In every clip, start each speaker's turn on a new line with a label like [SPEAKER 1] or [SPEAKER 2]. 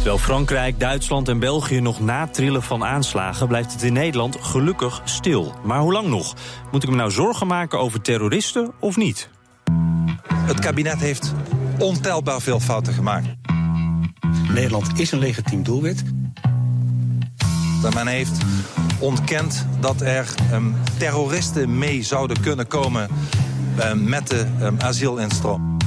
[SPEAKER 1] Terwijl Frankrijk, Duitsland en België nog natrillen van aanslagen, blijft het in Nederland gelukkig stil. Maar hoe lang nog? Moet ik me nou zorgen maken over terroristen of niet?
[SPEAKER 2] Het kabinet heeft ontelbaar veel fouten gemaakt.
[SPEAKER 3] Nederland is een legitiem doelwit.
[SPEAKER 2] Men heeft ontkend dat er um, terroristen mee zouden kunnen komen um, met de um, asielinstroom.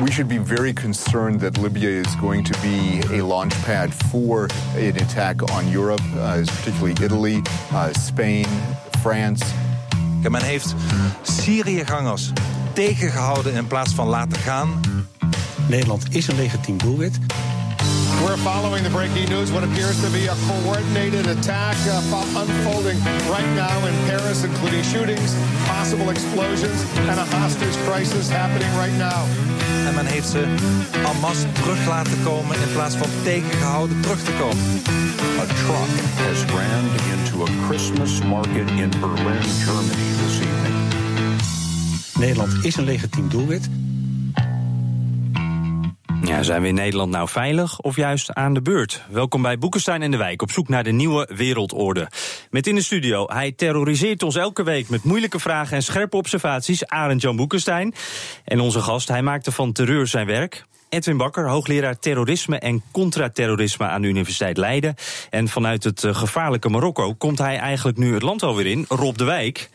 [SPEAKER 4] We should be very concerned that Libya is going to be a launchpad for an attack on Europe, uh, particularly Italy, uh, Spain, France.
[SPEAKER 2] Men heeft Syriëgangers tegengehouden in plaats van laten gaan.
[SPEAKER 3] Nederland is een legitiem doelwit.
[SPEAKER 5] We're following the breaking news. What appears to be a coordinated attack uh, unfolding right now in Paris, including shootings, possible explosions, and a hostage crisis happening right now.
[SPEAKER 2] En men heeft ze en masse terug laten komen in plaats van tegengehouden terug te komen.
[SPEAKER 6] A truck has rammed into a Christmas market in Berlin, Germany this evening.
[SPEAKER 3] Nederland is een legitiem doelwit.
[SPEAKER 1] Ja, zijn we in Nederland nou veilig of juist aan de beurt? Welkom bij Boekenstein en de Wijk op zoek naar de nieuwe wereldorde. Met in de studio, hij terroriseert ons elke week met moeilijke vragen en scherpe observaties, Arend Jan Boekenstein. En onze gast, hij maakte van terreur zijn werk. Edwin Bakker, hoogleraar terrorisme en contraterrorisme aan de Universiteit Leiden. En vanuit het eh, gevaarlijke Marokko komt hij eigenlijk nu het land alweer in, Rob de Wijk.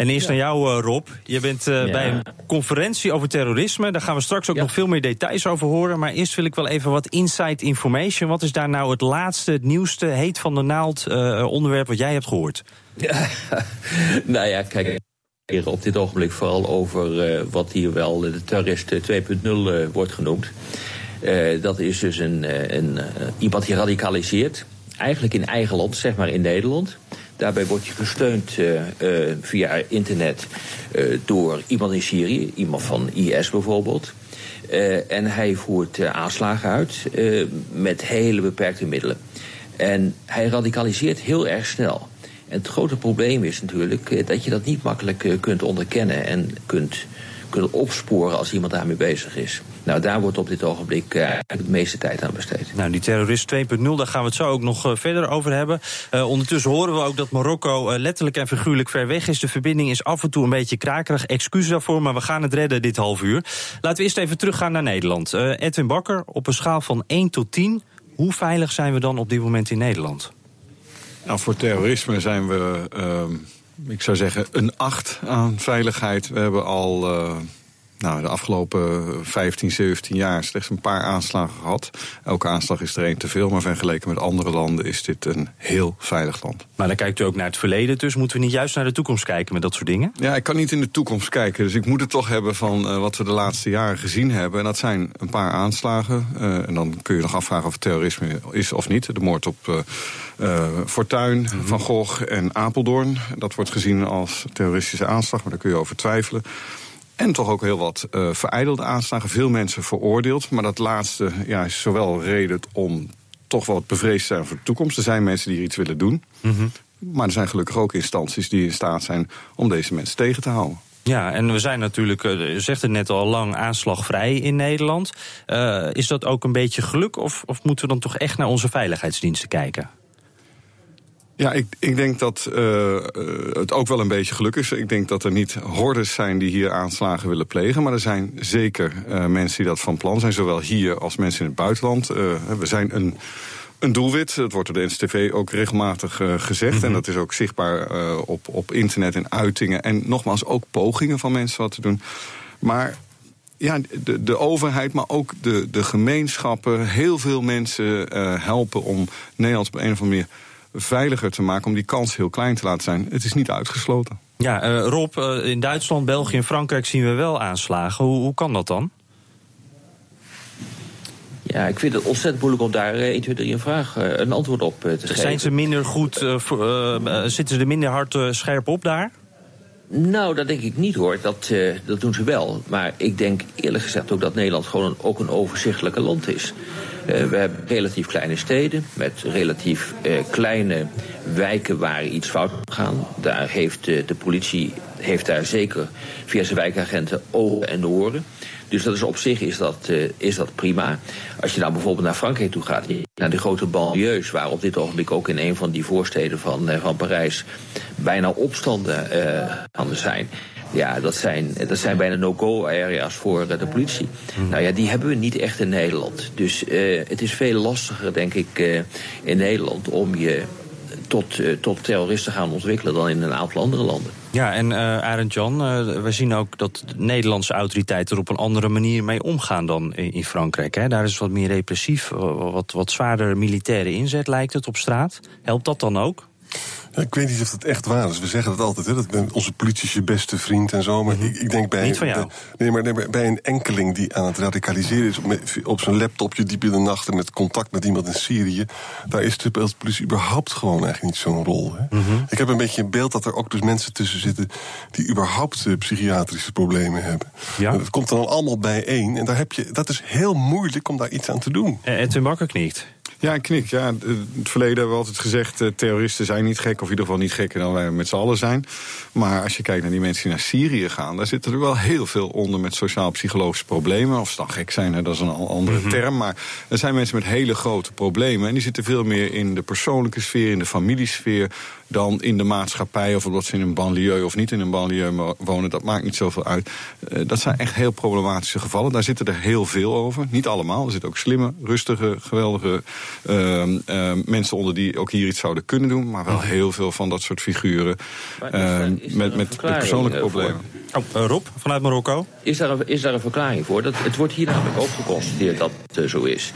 [SPEAKER 1] En eerst ja. aan jou, uh, Rob. Je bent uh, ja. bij een conferentie over terrorisme. Daar gaan we straks ook ja. nog veel meer details over horen. Maar eerst wil ik wel even wat inside information. Wat is daar nou het laatste, het nieuwste, heet van de naald uh, onderwerp wat jij hebt gehoord?
[SPEAKER 7] nou ja, kijk. Op dit ogenblik vooral over wat hier wel de terrorist 2.0 wordt genoemd. dat is dus een, een iemand die radicaliseert. Eigenlijk in eigen land, zeg maar in Nederland. Daarbij word je gesteund uh, uh, via internet uh, door iemand in Syrië, iemand van IS bijvoorbeeld. en hij voert aanslagen uit met hele beperkte middelen. En hij radicaliseert heel erg snel. En het grote probleem is natuurlijk dat je dat niet makkelijk kunt onderkennen en kunt, kunt opsporen als iemand daarmee bezig is. Nou, daar wordt op dit ogenblik uh, de meeste tijd aan besteed.
[SPEAKER 1] Nou, die terrorist 2.0, daar gaan we het zo ook nog uh, verder over hebben. Uh, ondertussen horen we ook dat Marokko letterlijk en figuurlijk ver weg is. De verbinding is af en toe een beetje krakerig. Excuus daarvoor, maar we gaan het redden dit half uur. Laten we eerst even teruggaan naar Nederland. Edwin Bakker, op een schaal van 1 tot 10, hoe veilig zijn we dan op dit moment in Nederland?
[SPEAKER 8] Nou, voor terrorisme zijn we, ehm, ik zou zeggen, een 8 aan veiligheid. We hebben al nou, de afgelopen 15, 17 jaar slechts een paar aanslagen gehad. Elke aanslag is er één te veel, maar vergeleken met andere landen is dit een heel veilig land.
[SPEAKER 1] Maar dan kijkt u ook naar het verleden, dus moeten we niet juist naar de toekomst kijken met dat soort dingen?
[SPEAKER 8] Ja, ik kan niet in de toekomst kijken, dus ik moet het toch hebben van uh, wat we de laatste jaren gezien hebben. En dat zijn een paar aanslagen. Uh, en dan kun je nog afvragen of het terrorisme is of niet. De moord op uh, Fortuin, mm -hmm. Van Gogh en Apeldoorn. Dat wordt gezien als terroristische aanslag, maar daar kun je over twijfelen. En toch ook heel wat uh, verijdelde aanslagen. Veel mensen veroordeeld. Maar dat laatste ja, is zowel reden om toch wat bevreesd te zijn voor de toekomst. Er zijn mensen die iets willen doen. Mm -hmm. Maar er zijn gelukkig ook instanties die in staat zijn om deze mensen tegen te houden.
[SPEAKER 1] Ja, en we zijn natuurlijk, u zegt het net al, lang aanslagvrij in Nederland. Uh, is dat ook een beetje geluk of, of moeten we dan toch echt naar onze veiligheidsdiensten kijken?
[SPEAKER 8] Ja, ik, ik denk dat uh, het ook wel een beetje geluk is. Ik denk dat er niet hordes zijn die hier aanslagen willen plegen. Maar er zijn zeker uh, mensen die dat van plan zijn. Zowel hier als mensen in het buitenland. we zijn een, een doelwit. Dat wordt door de NCTV ook regelmatig gezegd. Mm -hmm. En dat is ook zichtbaar op, op internet en uitingen. En nogmaals, ook pogingen van mensen wat te doen. Maar ja, de, de overheid, maar ook de, de gemeenschappen. Heel veel mensen helpen om Nederland op een of andere manier veiliger te maken... om die kans heel klein te laten zijn. Het is niet uitgesloten.
[SPEAKER 1] Ja, uh, Rob, uh, in Duitsland, België en Frankrijk zien we wel aanslagen. Hoe, hoe kan dat dan?
[SPEAKER 7] Ja, ik vind het ontzettend moeilijk om daar 1, 2, 3 een vraag, eh, een antwoord op te geven.
[SPEAKER 1] Zijn ze minder goed, uh, uh, zitten ze er minder hard scherp op daar?
[SPEAKER 7] Nou, dat denk ik niet hoor. Dat, uh, dat doen ze wel. Maar ik denk eerlijk gezegd ook dat Nederland gewoon een, ook een overzichtelijke land is. Uh, we hebben relatief kleine steden met relatief uh, kleine wijken waar iets fout kan. Daar heeft de politie heeft daar zeker via zijn wijkagenten ogen en oren. Dus dat is op zich is dat, is dat prima. Als je dan bijvoorbeeld naar Frankrijk toe gaat, naar de grote banlieues, waar op dit ogenblik ook in een van die voorsteden van, van Parijs bijna opstanden uh, aan zijn. Ja, dat zijn, dat zijn bijna no-go areas voor de politie. Nou ja, die hebben we niet echt in Nederland. Dus het is veel lastiger, denk ik, in Nederland om je tot, tot terroristen gaan ontwikkelen dan in een aantal andere landen.
[SPEAKER 1] Ja, en uh, Arend Jan, uh, we zien ook dat de Nederlandse autoriteiten er op een andere manier mee omgaan dan in, in Frankrijk. Hè? Daar is wat meer repressief, wat, wat zwaarder militaire inzet lijkt het op straat. Helpt dat dan ook?
[SPEAKER 9] Ik weet niet of dat echt waar is. We zeggen dat altijd, hè, dat onze politie is je beste vriend en zo. Maar
[SPEAKER 1] Mhm.
[SPEAKER 9] ik, ik, denk bij,
[SPEAKER 1] Niet van jou.
[SPEAKER 9] nee, maar, nee, maar bij een enkeling die aan het radicaliseren is... op, op zijn laptopje diep in de nacht en met contact met iemand in Syrië... daar is de politie überhaupt gewoon eigenlijk niet zo'n rol. Hè.
[SPEAKER 1] Mhm.
[SPEAKER 9] Ik heb een beetje een beeld dat er ook dus mensen tussen zitten... die überhaupt uh, psychiatrische problemen hebben.
[SPEAKER 1] Ja?
[SPEAKER 9] Dat komt dan allemaal bijeen. En daar heb je, dat is heel moeilijk om daar iets aan te doen.
[SPEAKER 1] En Edwin Bakker knikt.
[SPEAKER 8] Ja, ik knik. Ja, in het verleden hebben we altijd gezegd... Uh, terroristen zijn niet gek, of in ieder geval niet gekker dan wij met z'n allen zijn. Maar als je kijkt naar die mensen die naar Syrië gaan... daar zitten er wel heel veel onder met sociaal-psychologische problemen. Of ze dan gek zijn, hè, dat is een andere
[SPEAKER 1] Mhm.
[SPEAKER 8] term. Maar er zijn mensen met hele grote problemen. En die zitten veel meer in de persoonlijke sfeer, in de familiesfeer... dan in de maatschappij, of omdat ze in een banlieue of niet in een banlieue wonen. Dat maakt niet zoveel uit. Uh, dat zijn echt heel problematische gevallen. Daar zitten er heel veel over. Niet allemaal. Er zitten ook slimme, rustige, geweldige... Uh, uh, mensen onder die ook hier iets zouden kunnen doen. Maar wel heel veel van dat soort figuren. Uh, met, met, met, persoonlijke problemen.
[SPEAKER 1] Oh, Rob, vanuit Marokko?
[SPEAKER 7] Is daar, een, is daar een verklaring voor? Dat, het wordt hier namelijk ook geconstateerd dat het uh, zo is.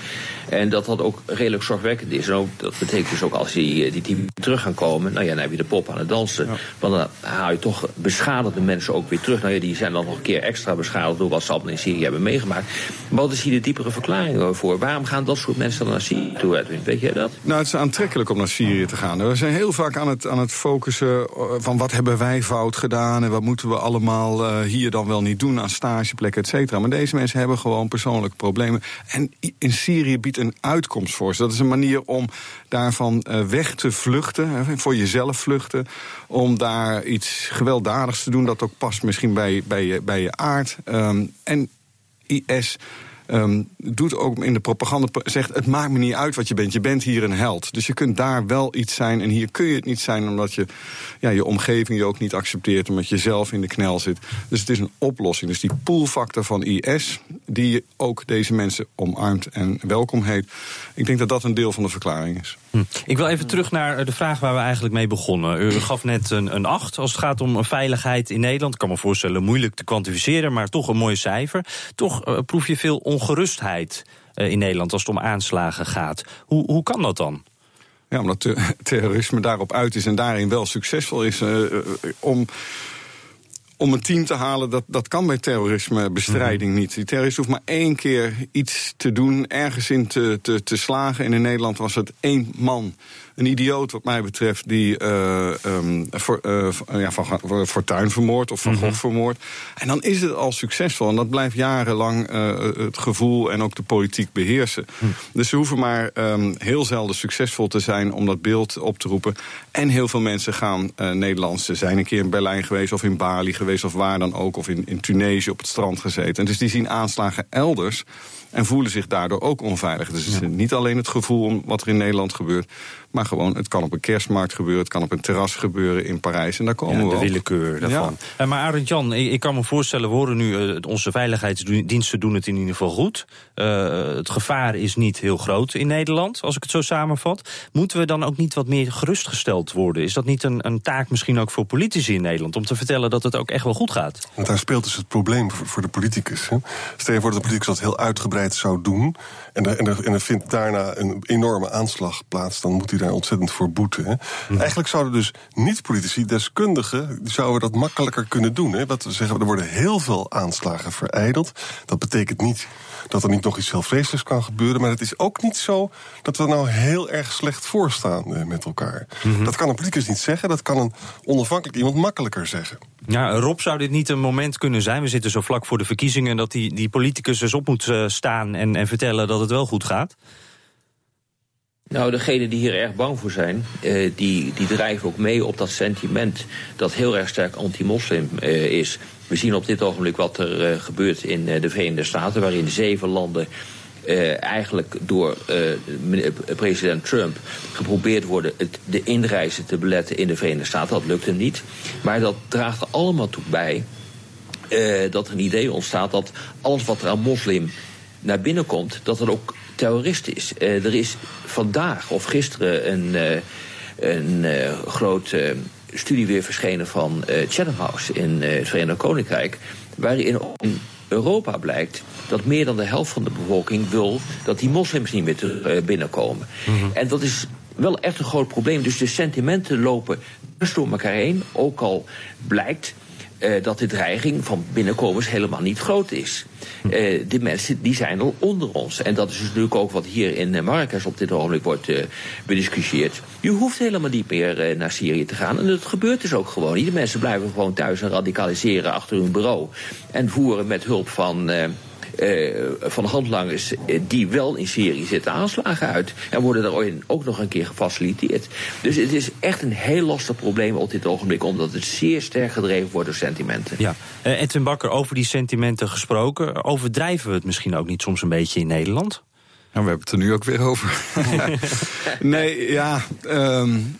[SPEAKER 7] En dat dat ook redelijk zorgwekkend is. En ook, dat betekent dus ook als die, die team terug gaan komen... nou ja, dan heb je de pop aan het dansen. Ja. Want dan haal je toch beschadigde mensen ook weer terug. Nou ja, die zijn dan nog een keer extra beschadigd... door wat ze allemaal in Syrië hebben meegemaakt. Maar wat is hier de diepere verklaring voor? Waarom gaan dat soort mensen dan naar Syrië toe, Edwin? Weet jij dat?
[SPEAKER 8] Nou, het is aantrekkelijk om naar Syrië te gaan. We zijn heel vaak aan het, aan het focussen van wat hebben wij fout gedaan... en wat moeten we allemaal uh, hier dan wel niet doen aan stageplekken, et cetera. Maar deze mensen hebben gewoon persoonlijke problemen. En in Syrië biedt een uitkomst voor ze. Dat is een manier om daarvan uh, weg te vluchten, voor jezelf vluchten... om daar iets gewelddadigs te doen dat ook past misschien bij, bij, je, bij je aard. Um, en IS... Um, doet ook in de propaganda, zegt het maakt me niet uit wat je bent, je bent hier een held. Dus je kunt daar wel iets zijn en hier kun je het niet zijn omdat je ja, je omgeving je ook niet accepteert, omdat je zelf in de knel zit. Dus het is een oplossing. Dus die poolfactor van IS, die ook deze mensen omarmt en welkom heet, ik denk dat dat een deel van de verklaring is.
[SPEAKER 1] Hm. Ik wil even terug naar de vraag waar we eigenlijk mee begonnen. U gaf net een, een 8 als het gaat om veiligheid in Nederland. Ik kan me voorstellen, moeilijk te kwantificeren, maar toch een mooi cijfer. Toch uh, proef je veel ongerustheid uh, in Nederland als het om aanslagen gaat. Hoe, hoe kan dat dan?
[SPEAKER 8] Ja, omdat ter terrorisme daarop uit is en daarin wel succesvol is. Uh, om om een team te halen, dat, dat kan bij terrorismebestrijding mm -hmm. niet. Die terrorist hoeft maar één keer iets te doen, ergens in te, te, te slagen. En in Nederland was het één man. Een idioot, wat mij betreft, die uh, um, voor, uh, ja, van Fortuin vermoord of Van mm -hmm. vermoord. En dan is het al succesvol. En dat blijft jarenlang uh, het gevoel en ook de politiek beheersen. Mm. Dus ze hoeven maar um, heel zelden succesvol te zijn om dat beeld op te roepen. En heel veel mensen gaan Nederlands. Ze zijn een keer in Berlijn geweest of in Bali geweest of waar dan ook. Of in, in Tunesië op het strand gezeten. En dus die zien aanslagen elders. En voelen zich daardoor ook onveilig. Dus het is ja. niet alleen het gevoel om wat er in Nederland gebeurt. Maar gewoon, het kan op een kerstmarkt gebeuren. Het kan op een terras gebeuren in Parijs. En daar komen
[SPEAKER 1] ja,
[SPEAKER 8] we
[SPEAKER 1] de willekeur daarvan. Ja. Maar Arend Jan, ik, ik, kan me voorstellen... we horen nu, uh, onze veiligheidsdiensten doen het in ieder geval goed. Uh, het gevaar is niet heel groot in Nederland, als ik het zo samenvat. Moeten we dan ook niet wat meer gerustgesteld worden? Is dat niet een, een taak misschien ook voor politici in Nederland... om te vertellen dat het ook echt wel goed gaat?
[SPEAKER 9] Want daar speelt dus het probleem voor, voor de politicus. Hè? Stel je voor dat de politicus dat heel uitgebreid zou doen... en er, en er, en er vindt daarna een enorme aanslag plaats... dan moet hij daar ontzettend voor boeten. Hè? Hm. Eigenlijk zouden dus niet-politici, deskundigen... zouden dat makkelijker kunnen doen. Hè? Wat we zeggen, er worden heel veel aanslagen vereideld. Dat betekent niet dat er niet nog iets heel vreselijks kan gebeuren. Maar het is ook niet zo dat we nou heel erg slecht voorstaan uh, met elkaar.
[SPEAKER 1] Mhm.
[SPEAKER 9] Dat kan een politicus niet zeggen, dat kan een onafhankelijk iemand makkelijker zeggen.
[SPEAKER 1] Ja, Rob, zou dit niet een moment kunnen zijn? We zitten zo vlak voor de verkiezingen dat die, die politicus dus op moet uh, staan en, en vertellen dat het wel goed gaat?
[SPEAKER 7] Nou, degenen die hier erg bang voor zijn, uh, die, die drijven ook mee op dat sentiment dat heel erg sterk anti-moslim uh, is. We zien op dit ogenblik wat er uh, gebeurt in de Verenigde Staten, waarin zeven landen eigenlijk door president Trump geprobeerd worden het, de inreizen te beletten in de Verenigde Staten. Dat lukt hem niet. Maar dat draagt er allemaal toe bij dat er een idee ontstaat dat alles wat er aan moslim naar binnen komt, dat er ook terrorist is. Uh, er is vandaag of gisteren een, uh, een uh, grote studie weer verschenen van Chatham House in het Verenigd Koninkrijk, waarin in Europa blijkt dat meer dan de helft van de bevolking wil dat die moslims niet meer te, binnenkomen. Mm -hmm. En dat is wel echt een groot probleem. Dus de sentimenten lopen dus door elkaar heen, ook al blijkt uh, dat de dreiging van binnenkomers helemaal niet groot is. Uh, die mensen die zijn al onder ons. En dat is dus natuurlijk ook wat hier in Marrakesh op dit ogenblik wordt uh, bediscussieerd. Je hoeft helemaal niet meer naar Syrië te gaan. En dat gebeurt dus ook gewoon niet. De mensen blijven gewoon thuis en radicaliseren achter hun bureau. En voeren met hulp van... Uh, van handlangers uh, die wel in Syrië zitten aanslagen uit. En worden daar ook nog een keer gefaciliteerd. Dus het is echt een heel lastig probleem op dit ogenblik, omdat het zeer sterk gedreven wordt door sentimenten.
[SPEAKER 1] Ja, uh, Edwin Bakker, over die sentimenten gesproken. Overdrijven we het misschien ook niet soms een beetje in Nederland?
[SPEAKER 8] Nou, we hebben het er nu ook weer over. nee, ja. Um,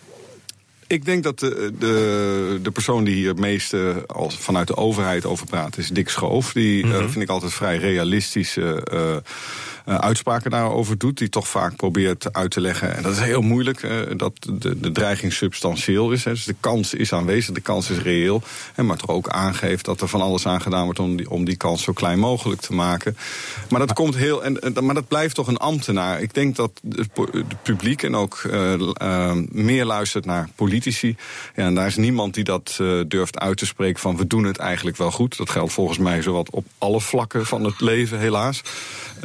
[SPEAKER 8] ik denk dat de, de, de persoon die hier het meeste als vanuit de overheid over praat is Dick Schoof. Die mm -hmm. uh, vind ik altijd vrij realistische uh, uh, uitspraken daarover doet. Die toch vaak probeert uit te leggen. En dat is heel moeilijk. Uh, dat de, de dreiging substantieel is. Hè. Dus de kans is aanwezig, de kans is reëel. Hè, maar toch ook aangeeft dat er van alles aan gedaan wordt om die, om die kans zo klein mogelijk te maken. Maar dat komt heel. En, maar dat blijft toch een ambtenaar. Ik denk dat het publiek en ook uh, meer luistert naar politici. Ja, en daar is niemand die dat durft uit te spreken van we doen het eigenlijk wel goed. Dat geldt volgens mij zowat op alle vlakken van het leven, helaas.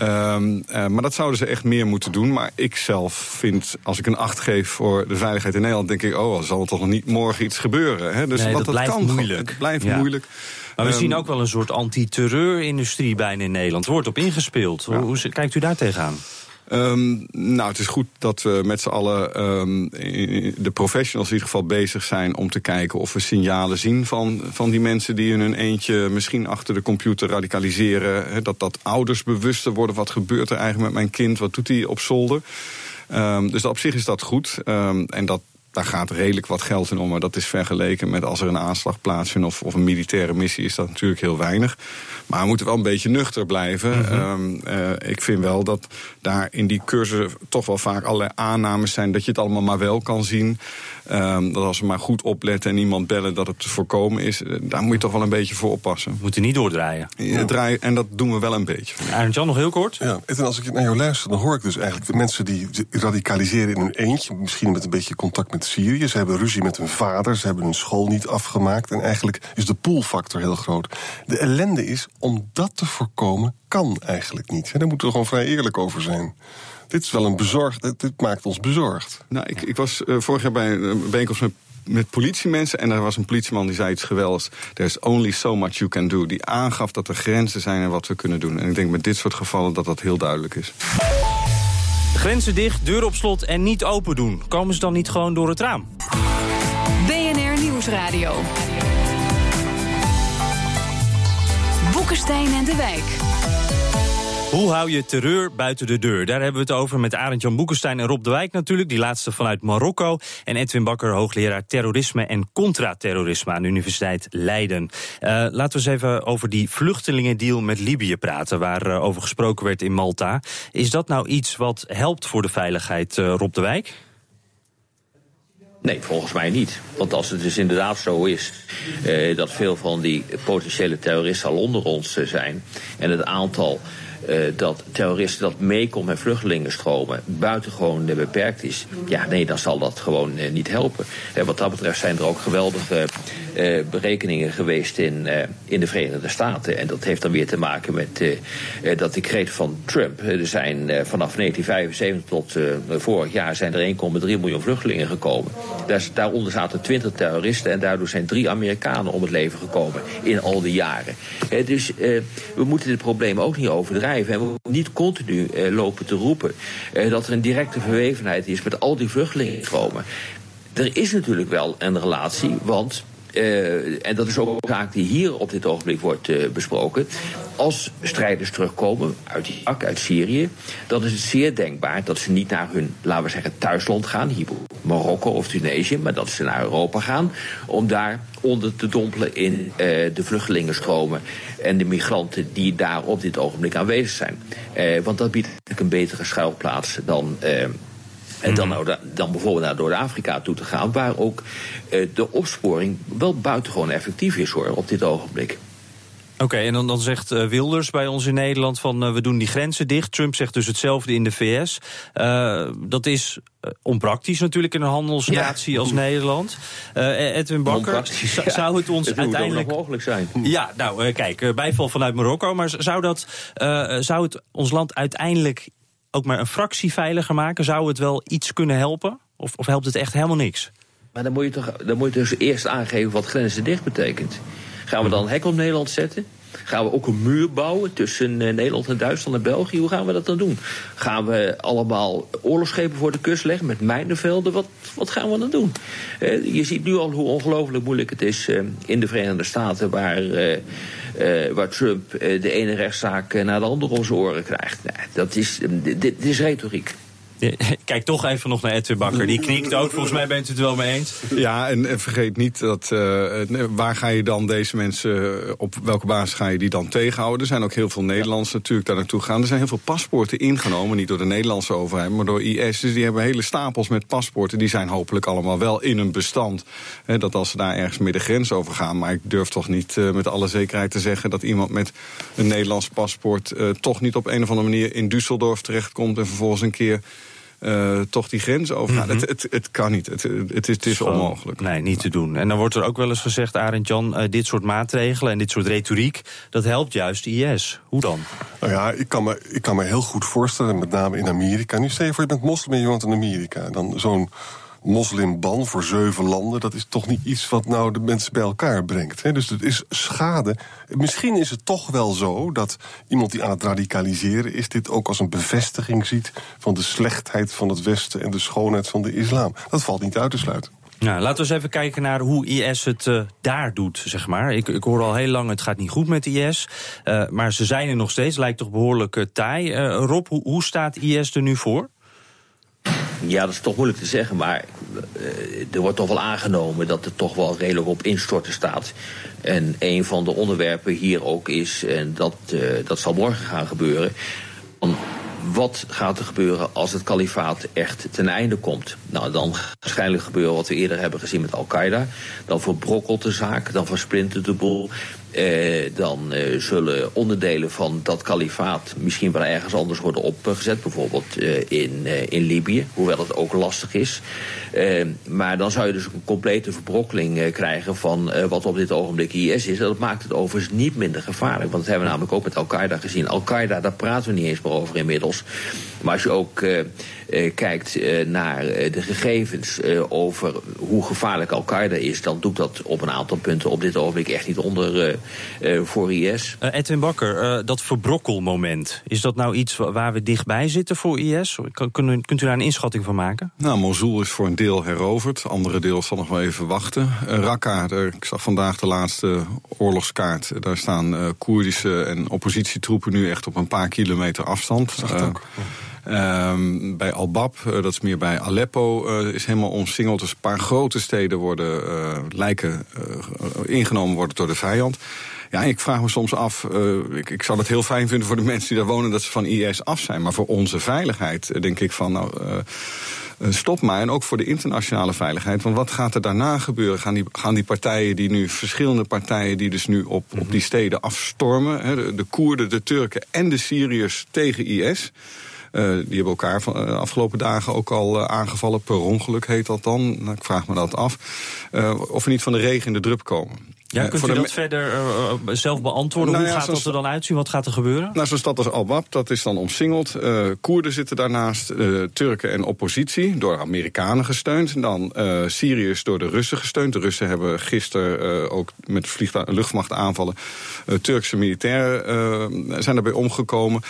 [SPEAKER 8] Um, uh, maar dat zouden ze echt meer moeten doen. Maar ik zelf vind, als ik een acht geef voor de veiligheid in Nederland... denk ik, oh, er zal toch nog niet morgen iets gebeuren. Hè? Dus
[SPEAKER 1] nee, dat,
[SPEAKER 8] dat
[SPEAKER 1] blijft
[SPEAKER 8] kan,
[SPEAKER 1] moeilijk.
[SPEAKER 8] Het blijft
[SPEAKER 1] ja.
[SPEAKER 8] moeilijk.
[SPEAKER 1] Maar we
[SPEAKER 8] um,
[SPEAKER 1] zien ook wel een soort anti-terreurindustrie bijna in Nederland. Er wordt op ingespeeld. Ja. Hoe, hoe kijkt u daar tegenaan?
[SPEAKER 8] Um, nou, het is goed dat we met z'n allen, um, de professionals in ieder geval, bezig zijn om te kijken of we signalen zien van, van die mensen die in hun eentje misschien achter de computer radicaliseren. Dat, dat ouders bewuster worden. Wat gebeurt er eigenlijk met mijn kind? Wat doet hij op zolder? Um, dus op zich is dat goed. en dat, daar gaat redelijk wat geld in om. Maar dat is vergeleken met als er een aanslag plaatsvindt of, of een militaire missie, is dat natuurlijk heel weinig. Maar we moeten wel een beetje nuchter blijven. Mm -hmm. um, uh, ik vind wel dat daar in die cursussen toch wel vaak allerlei aannames zijn dat je het allemaal maar wel kan zien. Um, dat als we maar goed opletten en iemand bellen dat het te voorkomen is, daar moet je toch wel een beetje voor oppassen.
[SPEAKER 1] Moet je niet doordraaien.
[SPEAKER 8] Ja, draaien, en dat doen we wel een beetje.
[SPEAKER 1] Arend Jan, nog heel kort.
[SPEAKER 9] Ja, en als ik naar jou luister, dan hoor ik dus eigenlijk de mensen die radicaliseren in hun eentje, misschien met een beetje contact met Syrië. Ze hebben ruzie met hun vader, ze hebben hun school niet afgemaakt. En eigenlijk is de poolfactor heel groot. De ellende is, om dat te voorkomen, kan eigenlijk niet. Daar moeten we gewoon vrij eerlijk over zijn. Dit is wel een bezorgd. Dit, maakt ons bezorgd.
[SPEAKER 8] Nou, ik, ik was uh, vorig jaar bij een bijeenkomst met politiemensen. En er was een politieman die zei iets geweldigs. There's only so much you can do. Die aangaf dat er grenzen zijn en wat we kunnen doen. En ik denk met dit soort gevallen dat dat heel duidelijk is.
[SPEAKER 1] Grenzen dicht, deur op slot en niet open doen. Komen ze dan niet gewoon door het raam?
[SPEAKER 10] BNR Nieuwsradio. Boekenstein en de Wijk.
[SPEAKER 1] Hoe hou je terreur buiten de deur? Daar hebben we het over met Arend-Jan Boekenstein en Rob de Wijk natuurlijk. Die laatste vanuit Marokko. En Edwin Bakker, hoogleraar terrorisme en contraterrorisme aan de Universiteit Leiden. Uh, laten we eens even over die vluchtelingendeal met Libië praten... waar uh, over gesproken werd in Malta. Is dat nou iets wat helpt voor de veiligheid, uh, Rob de Wijk?
[SPEAKER 7] Nee, volgens mij niet. Want als het dus inderdaad zo is dat veel van die potentiële terroristen al onder ons zijn en het aantal dat terroristen dat meekomt met vluchtelingenstromen buitengewoon beperkt is, ja, nee, dan zal dat gewoon niet helpen. wat dat betreft zijn er ook geweldige eh, berekeningen geweest in, eh, in de Verenigde Staten. En dat heeft dan weer te maken met dat decreet van Trump. Er zijn vanaf 1975 tot vorig jaar zijn er 1,3 miljoen vluchtelingen gekomen. Daar, daaronder zaten 20 terroristen en daardoor zijn drie Amerikanen om het leven gekomen in al die jaren. dus we moeten dit probleem ook niet overdrijven. En we moeten niet continu lopen te roepen dat er een directe verwevenheid is met al die vluchtelingenstromen. Er is natuurlijk wel een relatie, want uh, en dat is ook een zaak die hier op dit ogenblik wordt uh, besproken. Als strijders terugkomen uit Irak, uit Syrië, dan is het zeer denkbaar dat ze niet naar hun, laten we zeggen, thuisland gaan, hier Marokko of Tunesië, maar dat ze naar Europa gaan om daar onder te dompelen in uh, de vluchtelingenstromen en de migranten die daar op dit ogenblik aanwezig zijn. want dat biedt een betere schuilplaats dan en dan, mhm. nou, dan bijvoorbeeld naar Noord-Afrika toe te gaan, waar ook eh, de opsporing wel buitengewoon effectief is hoor, op dit ogenblik.
[SPEAKER 1] Oké, en dan, dan zegt uh, Wilders bij ons in Nederland van uh, we doen die grenzen dicht. Trump zegt dus hetzelfde in de VS. Uh, dat is onpraktisch natuurlijk in een handelsnatie ja. als Nederland. Edwin Bakker, zou het ons het uiteindelijk
[SPEAKER 7] mogelijk zijn?
[SPEAKER 1] Ja, nou kijk, bijval vanuit Marokko, maar zou dat zou het ons land uiteindelijk ook maar een fractie veiliger maken? Zou het wel iets kunnen helpen? Of, of helpt het echt helemaal niks?
[SPEAKER 7] Maar dan moet, je toch, dan moet je dus eerst aangeven wat grenzen dicht betekent. Gaan we dan een hek op Nederland zetten? Gaan we ook een muur bouwen tussen eh, Nederland en Duitsland en België? Hoe gaan we dat dan doen? Gaan we allemaal oorlogsschepen voor de kust leggen met mijnenvelden? Wat, wat gaan we dan doen? Uh, je ziet nu al hoe ongelooflijk moeilijk het is uh, in de Verenigde Staten... waar, waar Trump de ene rechtszaak naar de andere zijn oren krijgt. Dat is, dit is retoriek.
[SPEAKER 1] Kijk toch even nog naar Edwin Bakker. Die knikt ook. Volgens mij bent u het wel mee eens.
[SPEAKER 8] Ja, en, vergeet niet dat. Uh, waar ga je dan deze mensen. Eh, op welke basis ga je die dan tegenhouden? Er zijn ook heel veel Nederlanders natuurlijk daar naartoe gaan. Er zijn heel veel paspoorten ingenomen. Niet door de Nederlandse overheid, maar door IS. Dus die hebben hele stapels met paspoorten. Die zijn hopelijk allemaal wel in een bestand. Hè, dat als ze daar ergens de grens over gaan. Maar ik durf toch niet uh, met alle zekerheid te zeggen. dat iemand met een Nederlands paspoort. Toch niet op een of andere manier in Düsseldorf terechtkomt. en vervolgens een keer uh, toch die grens overgaan. Mm het, het, het, kan niet. Het, het is, het is onmogelijk.
[SPEAKER 1] Nee, niet te doen. En dan wordt er ook wel eens gezegd, Arend Jan, uh, dit soort maatregelen en dit soort retoriek, dat helpt juist IS. Hoe dan?
[SPEAKER 9] Nou ja, ik kan me, ik kan me heel goed voorstellen, met name in Amerika. Nu stel je voor, je bent moslim en je woont in Amerika. Dan zo'n moslimban voor zeven landen, dat is toch niet iets wat nou de mensen bij elkaar brengt. Hè? Dus het is schade. Misschien is het toch wel zo dat iemand die aan het radicaliseren is, dit ook als een bevestiging ziet van de slechtheid van het Westen en de schoonheid van de islam. Dat valt niet uit te sluiten.
[SPEAKER 1] Nou, laten we eens even kijken naar hoe IS het uh, daar doet, zeg maar. Ik, ik hoor al heel lang, het gaat niet goed met IS. Uh, maar ze zijn er nog steeds, lijkt toch behoorlijk uh, taai. Rob, hoe, hoe staat IS er nu voor?
[SPEAKER 7] Ja, dat is toch moeilijk te zeggen, maar uh, er wordt toch wel aangenomen dat het toch wel redelijk op instorten staat. En een van de onderwerpen hier ook is, en dat, uh, dat zal morgen gaan gebeuren. Wat gaat er gebeuren als het kalifaat echt ten einde komt? Nou, dan waarschijnlijk gebeuren wat we eerder hebben gezien met Al-Qaeda. Dan verbrokkelt de zaak, dan versplintert de boel. Eh, dan eh, zullen onderdelen van dat kalifaat misschien wel ergens anders worden opgezet. Bijvoorbeeld eh, in, in Libië, hoewel het ook lastig is. Maar dan zou je dus een complete verbrokkeling krijgen van wat op dit ogenblik IS is. En dat maakt het overigens niet minder gevaarlijk. Want dat hebben we namelijk ook met Al-Qaeda gezien. Al-Qaeda, daar praten we niet eens meer over inmiddels. Maar als je ook kijkt naar de gegevens over hoe gevaarlijk Al-Qaeda is, dan doet dat op een aantal punten op dit ogenblik echt niet onder voor IS.
[SPEAKER 1] Edwin Bakker, dat verbrokkelmoment, is dat nou iets waar we dichtbij zitten voor IS? Kun, kunt u daar een inschatting van maken?
[SPEAKER 8] Nou, Mosul is voor een deel heroverd, andere deel zal nog wel even wachten. Raqqa, ik zag vandaag de laatste oorlogskaart, daar staan Koerdische en oppositietroepen nu echt op een paar kilometer afstand.
[SPEAKER 9] Dat ook.
[SPEAKER 8] Um, bij Al-Bab, uh, dat is meer bij Aleppo, uh, is helemaal omsingeld. Dus een paar grote steden worden, uh, lijken ingenomen worden door de vijand. Ja, ik vraag me soms af, ik, ik, zou het heel fijn vinden voor de mensen die daar wonen... dat ze van IS af zijn. Maar voor onze veiligheid denk ik van... nou. stop maar. En ook voor de internationale veiligheid. Want wat gaat er daarna gebeuren? Gaan die, gaan die partijen die nu, verschillende partijen die dus nu op, op die steden afstormen, hè, de, de Koerden, de Turken en de Syriërs tegen IS. Die hebben elkaar van, de afgelopen dagen ook al aangevallen. Per ongeluk heet dat dan. Nou, ik vraag me dat af. of we niet van de regen in de drup komen.
[SPEAKER 1] Ja, kunt u dat verder uh, zelf beantwoorden? Nou Hoe gaat dat er dan uitzien? Wat gaat er gebeuren?
[SPEAKER 8] Nou, zo'n stad als Al-Bab, dat is dan omsingeld. Uh, Koerden zitten daarnaast, uh, Turken en oppositie, door Amerikanen gesteund. Dan Syriërs door de Russen gesteund. De Russen hebben gisteren ook met luchtmacht aanvallen... Turkse militairen zijn daarbij omgekomen.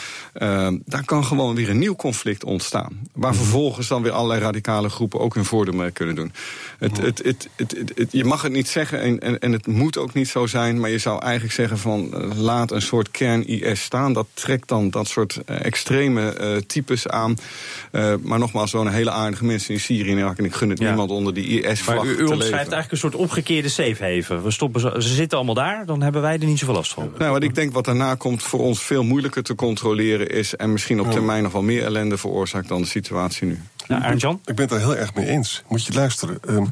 [SPEAKER 8] daar kan gewoon weer een nieuw conflict ontstaan. Waar mhm. vervolgens dan weer allerlei radicale groepen ook hun voordeel mee kunnen doen. Het, het, het, het, je mag het niet zeggen en, en, en het moet moet ook niet zo zijn, maar je zou eigenlijk zeggen van uh, laat een soort kern-IS staan. Dat trekt dan dat soort uh, extreme uh, types aan. maar nogmaals, zo'n hele aardige mensen in Syrië en Irak. En ik gun het niemand onder die IS-vlag
[SPEAKER 1] Maar u, u omschrijft eigenlijk een soort omgekeerde safe haven. We stoppen, ze zitten allemaal daar, dan hebben wij er niet zoveel last van.
[SPEAKER 8] Nou, wat ik denk wat daarna komt voor ons veel moeilijker te controleren is... en misschien op termijn nog wel meer ellende veroorzaakt dan de situatie nu.
[SPEAKER 1] Ja, Jan?
[SPEAKER 9] Ik ben het daar heel erg mee eens. Moet je luisteren. Um,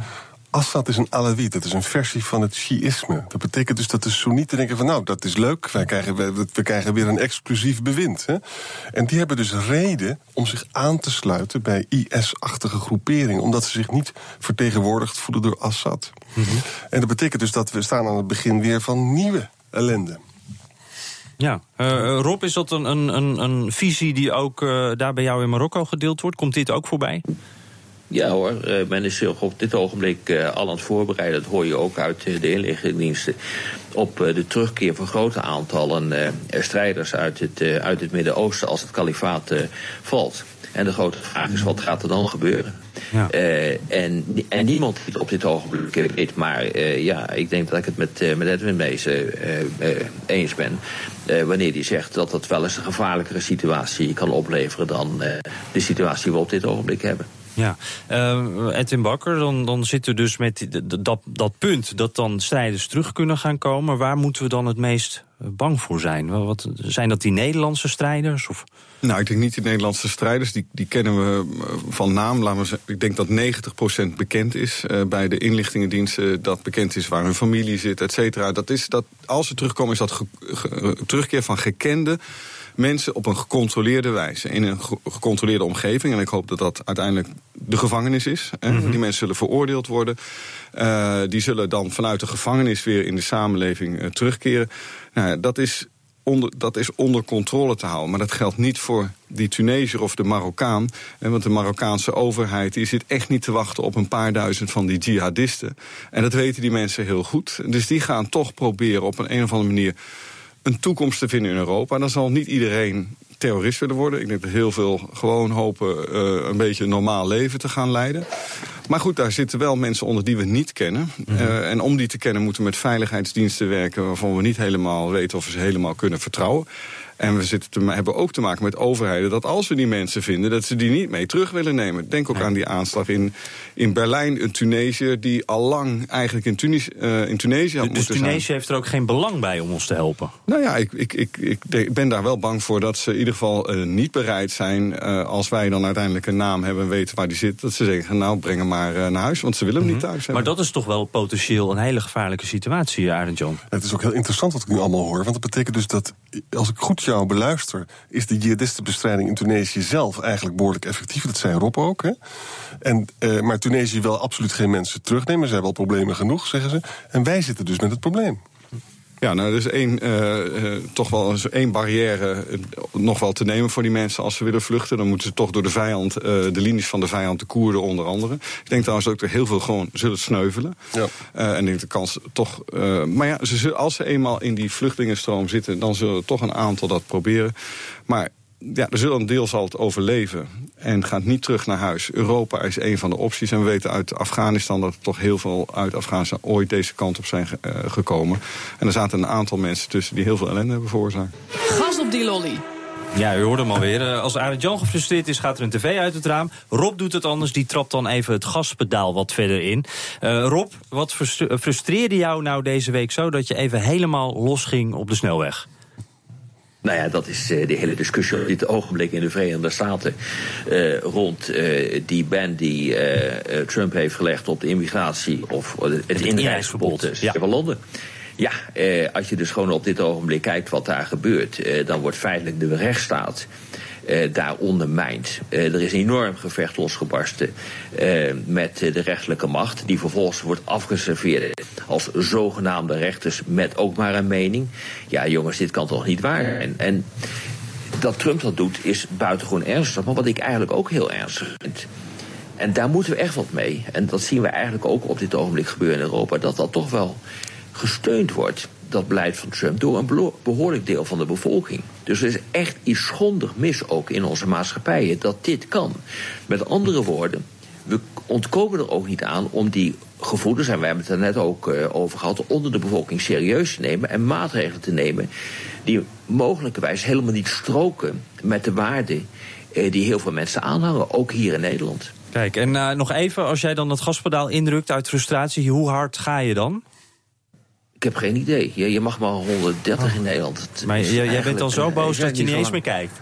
[SPEAKER 9] Assad is een Alawit, dat is een versie van het Shiïsme. Dat betekent dus dat de Soenieten denken van nou, dat is leuk, wij krijgen, we, we krijgen weer een exclusief bewind. Hè? En die hebben dus reden om zich aan te sluiten bij IS-achtige groeperingen, omdat ze zich niet vertegenwoordigd voelen door Assad. Mhm. En dat betekent dus dat we staan aan het begin weer van nieuwe ellende.
[SPEAKER 1] Ja, uh, Rob, is dat een, een, een, visie die ook uh, daar bij jou in Marokko gedeeld wordt? Komt dit ook voorbij?
[SPEAKER 7] Ja hoor, eh, men is zich op dit ogenblik eh, al aan het voorbereiden. Dat hoor je ook uit eh, de inlichtingendiensten. Op de terugkeer van grote aantallen strijders uit het, uit het Midden-Oosten als het kalifaat valt. En de grote vraag is, wat gaat er dan gebeuren? Ja. en, en niemand die het op dit ogenblik weet. Maar ja, ik denk dat ik het met, met Edwin Meesen eens ben. wanneer hij zegt dat dat wel eens een gevaarlijkere situatie kan opleveren dan de situatie die we op dit ogenblik hebben.
[SPEAKER 1] Ja, uh, Edwin Bakker, dan, dan zitten dus met dat, dat punt dat dan strijders terug kunnen gaan komen. Waar moeten we dan het meest eh, bang voor zijn? Wat, zijn dat die Nederlandse strijders? Of?
[SPEAKER 8] Nou, ik denk niet die Nederlandse strijders. Die, die kennen we eh, van naam. Laten we ik denk dat 90% bekend is bij de inlichtingendiensten. Dat bekend is waar hun familie zit, et cetera. Dat is dat, als ze terugkomen, is dat terugkeer van gekende mensen op een gecontroleerde wijze. In een gecontroleerde omgeving. En ik hoop dat dat uiteindelijk de gevangenis is. Mhm. Die mensen zullen veroordeeld worden. Uh, die zullen dan vanuit de gevangenis weer in de samenleving uh, terugkeren. Nou, dat is Onder, dat is onder controle te houden. Maar dat geldt niet voor die Tunesiër of de Marokkaan. Want de Marokkaanse overheid die zit echt niet te wachten op een paar duizend van die jihadisten. En dat weten die mensen heel goed. Dus die gaan toch proberen op een, een of andere manier een toekomst te vinden in Europa. Dan zal niet iedereen terrorist willen worden. Ik denk dat heel veel gewoon hopen uh, een beetje een normaal leven te gaan leiden. Maar goed, daar zitten wel mensen onder die we niet kennen. uh, en om die te kennen moeten we met veiligheidsdiensten werken... waarvan we niet helemaal weten of we ze helemaal kunnen vertrouwen. En we zitten te, hebben ook te maken met overheden dat als we die mensen vinden, dat ze die niet mee terug willen nemen. Denk ook aan die aanslag in, in Berlijn, een Tunesiër die al lang eigenlijk in, Tunis, uh, in Tunesië had
[SPEAKER 1] dus
[SPEAKER 8] moeten
[SPEAKER 1] Tunesië heeft er ook geen belang bij om ons te helpen?
[SPEAKER 8] Nou ja, ik, ik, ik, ik ben daar wel bang voor dat ze in ieder geval uh, niet bereid zijn, uh, als wij dan uiteindelijk een naam hebben en weten waar die zit, dat ze zeggen, nou breng hem maar naar huis, want ze willen hem niet mhm. thuis hebben.
[SPEAKER 1] Maar dat is toch wel potentieel een hele gevaarlijke situatie, Arend John?
[SPEAKER 9] Het is ook heel interessant wat ik nu allemaal hoor, want dat betekent dus dat, als ik goed jou beluister, is de jihadistenbestrijding in Tunesië zelf eigenlijk behoorlijk effectief. Dat zei Rob ook. Hè? En, uh, maar Tunesië wil absoluut geen mensen terugnemen. Ze hebben al problemen genoeg, zeggen ze. En wij zitten dus met het probleem.
[SPEAKER 8] Ja, nou, er is één, uh, toch wel één barrière uh, nog wel te nemen voor die mensen als ze willen vluchten. Dan moeten ze toch door de vijand, de linies van de vijand, de Koerden onder andere. Ik denk trouwens ook dat er heel veel gewoon zullen sneuvelen. Ja. en ik denk de kans toch. maar ja, ze, als ze eenmaal in die vluchtelingenstroom zitten, dan zullen toch een aantal dat proberen. Maar ja, er zullen een deel zal het overleven en gaat niet terug naar huis. Europa is een van de opties. En we weten uit Afghanistan dat er toch heel veel uit Afghanistan ooit deze kant op zijn uh, gekomen. En er zaten een aantal mensen tussen die heel veel ellende hebben veroorzaakt.
[SPEAKER 10] Gas op die lolly.
[SPEAKER 1] Ja, u hoorde hem alweer. Eh, als Arend Jan gefrustreerd is, gaat er een tv uit het raam. Rob doet het anders, die trapt dan even het gaspedaal wat verder in. Uh, Rob, wat frustreerde jou nou deze week zo... dat je even helemaal losging op de snelweg?
[SPEAKER 7] Nou ja, dat is uh, de hele discussie op dit ogenblik in de Verenigde Staten uh, rond uh, die ban die Trump heeft gelegd op de immigratie of het, inreisverbod ja. van Londen. Ja, als je dus gewoon op dit ogenblik kijkt wat daar gebeurt, dan wordt feitelijk de rechtsstaat daar ondermijnt. Uh, er is een enorm gevecht losgebarsten uh, met de rechterlijke macht, die vervolgens wordt afgeserveerd als zogenaamde rechters met ook maar een mening. Ja, jongens, dit kan toch niet waar zijn? En dat Trump dat doet is buitengewoon ernstig, maar wat ik eigenlijk ook heel ernstig vind. En daar moeten we echt wat mee. En dat zien we eigenlijk ook op dit ogenblik gebeuren in Europa. Dat dat toch wel gesteund wordt, dat beleid van Trump, door een behoorlijk deel van de bevolking. Dus er is echt iets schondig mis ook in onze maatschappijen dat dit kan. Met andere woorden, we ontkomen er ook niet aan om die gevoelens, en wij hebben het er net ook uh, over gehad, onder de bevolking serieus te nemen en maatregelen te nemen die mogelijkerwijs helemaal niet stroken met de waarden uh, die heel veel mensen aanhangen, ook hier in Nederland.
[SPEAKER 1] Kijk, en uh, nog even, als jij dan het gaspedaal indrukt uit frustratie, hoe hard ga je dan?
[SPEAKER 7] Ik heb geen idee. Je, je mag maar 130 in Nederland.
[SPEAKER 1] Maar jij bent dan zo boos dat je niet eens meer kijkt.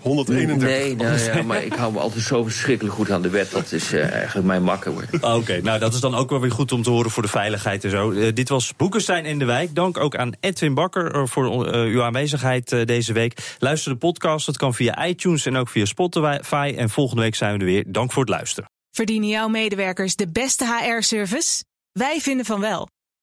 [SPEAKER 9] 131.
[SPEAKER 7] Nee, nou, ja, maar ik hou me altijd zo verschrikkelijk goed aan de wet. Dat is uh, eigenlijk mijn makker.
[SPEAKER 1] Oké, okay, nou dat is dan ook wel weer goed om te horen voor de veiligheid en zo. Uh, dit was Boekenstein in de Wijk. Dank ook aan Edwin Bakker uh, voor uw aanwezigheid deze week. Luister de podcast, dat kan via iTunes en ook via Spotify. En volgende week zijn we er weer. Dank voor het luisteren.
[SPEAKER 11] Verdienen jouw medewerkers de beste HR-service? Wij vinden van wel.